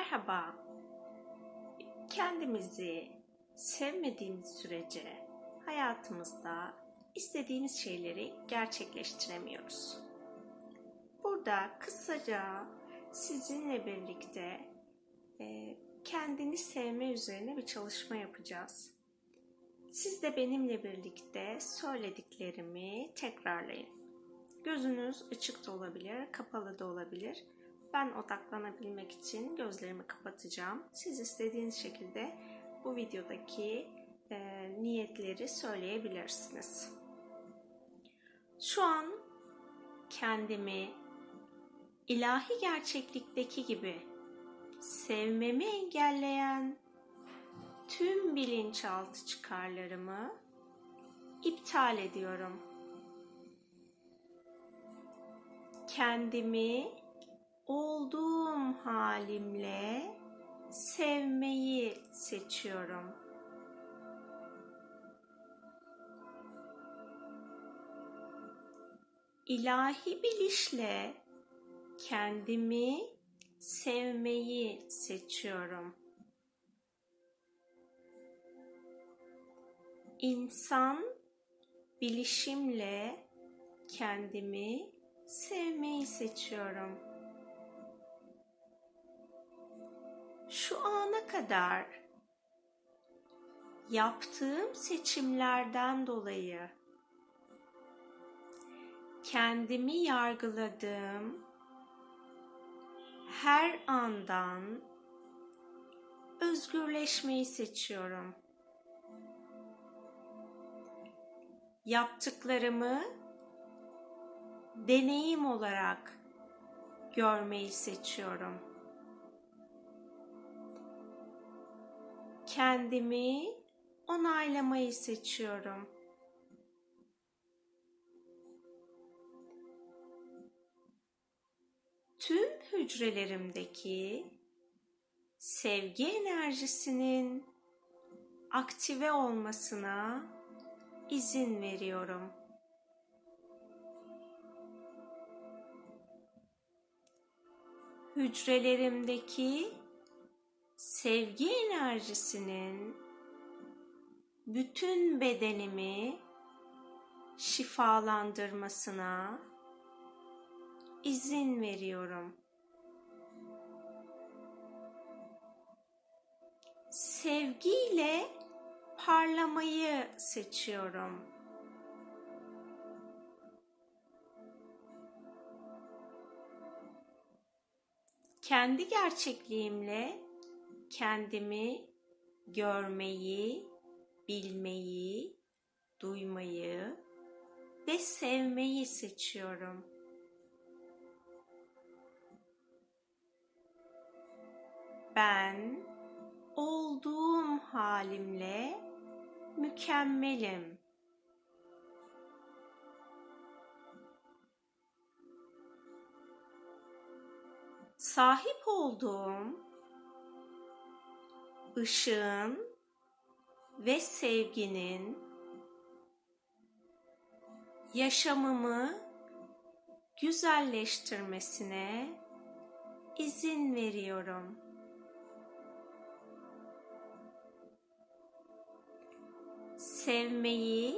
Merhaba. Kendimizi sevmediğimiz sürece hayatımızda istediğimiz şeyleri gerçekleştiremiyoruz. Burada kısaca sizinle birlikte e, kendini sevme üzerine bir çalışma yapacağız. Siz de benimle birlikte söylediklerimi tekrarlayın. Gözünüz açık da olabilir, kapalı da olabilir. Ben odaklanabilmek için gözlerimi kapatacağım. Siz istediğiniz şekilde bu videodaki e, niyetleri söyleyebilirsiniz. Şu an kendimi ilahi gerçeklikteki gibi sevmemi engelleyen tüm bilinçaltı çıkarlarımı iptal ediyorum. Kendimi olduğum halimle sevmeyi seçiyorum. İlahi bilişle kendimi sevmeyi seçiyorum. İnsan bilişimle kendimi sevmeyi seçiyorum. Şu ana kadar yaptığım seçimlerden dolayı kendimi yargıladığım her andan özgürleşmeyi seçiyorum. Yaptıklarımı deneyim olarak görmeyi seçiyorum. Kendimi onaylamayı seçiyorum. Tüm hücrelerimdeki sevgi enerjisinin aktive olmasına izin veriyorum. hücrelerimdeki sevgi enerjisinin bütün bedenimi şifalandırmasına izin veriyorum. Sevgiyle parlamayı seçiyorum. kendi gerçekliğimle kendimi görmeyi, bilmeyi, duymayı ve sevmeyi seçiyorum. Ben olduğum halimle mükemmelim. sahip olduğum ışığın ve sevginin yaşamımı güzelleştirmesine izin veriyorum. Sevmeyi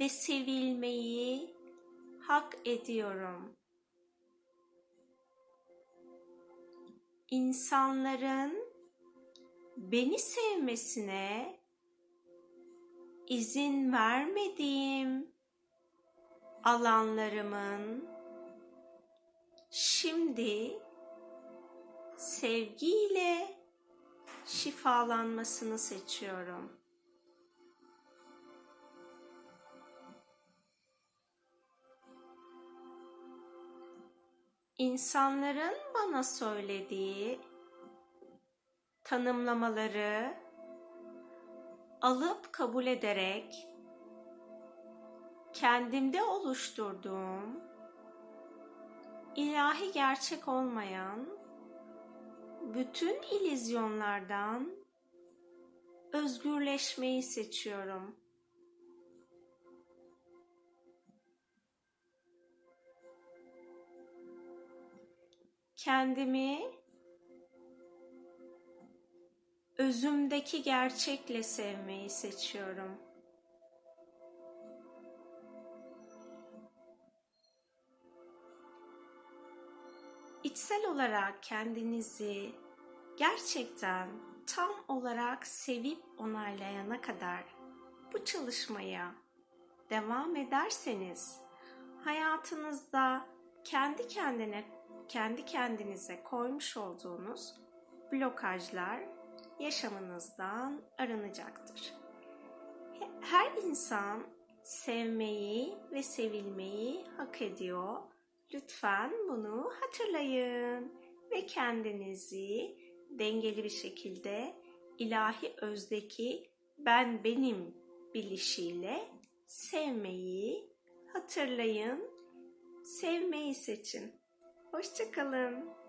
ve sevilmeyi hak ediyorum. insanların beni sevmesine izin vermediğim alanlarımın şimdi sevgiyle şifalanmasını seçiyorum. insanların bana söylediği tanımlamaları alıp kabul ederek kendimde oluşturduğum ilahi gerçek olmayan bütün ilizyonlardan özgürleşmeyi seçiyorum. kendimi özümdeki gerçekle sevmeyi seçiyorum. İçsel olarak kendinizi gerçekten tam olarak sevip onaylayana kadar bu çalışmaya devam ederseniz hayatınızda kendi kendine kendi kendinize koymuş olduğunuz blokajlar yaşamınızdan arınacaktır. Her insan sevmeyi ve sevilmeyi hak ediyor. Lütfen bunu hatırlayın ve kendinizi dengeli bir şekilde ilahi özdeki ben benim bilişiyle sevmeyi hatırlayın, sevmeyi seçin. Hoşçakalın.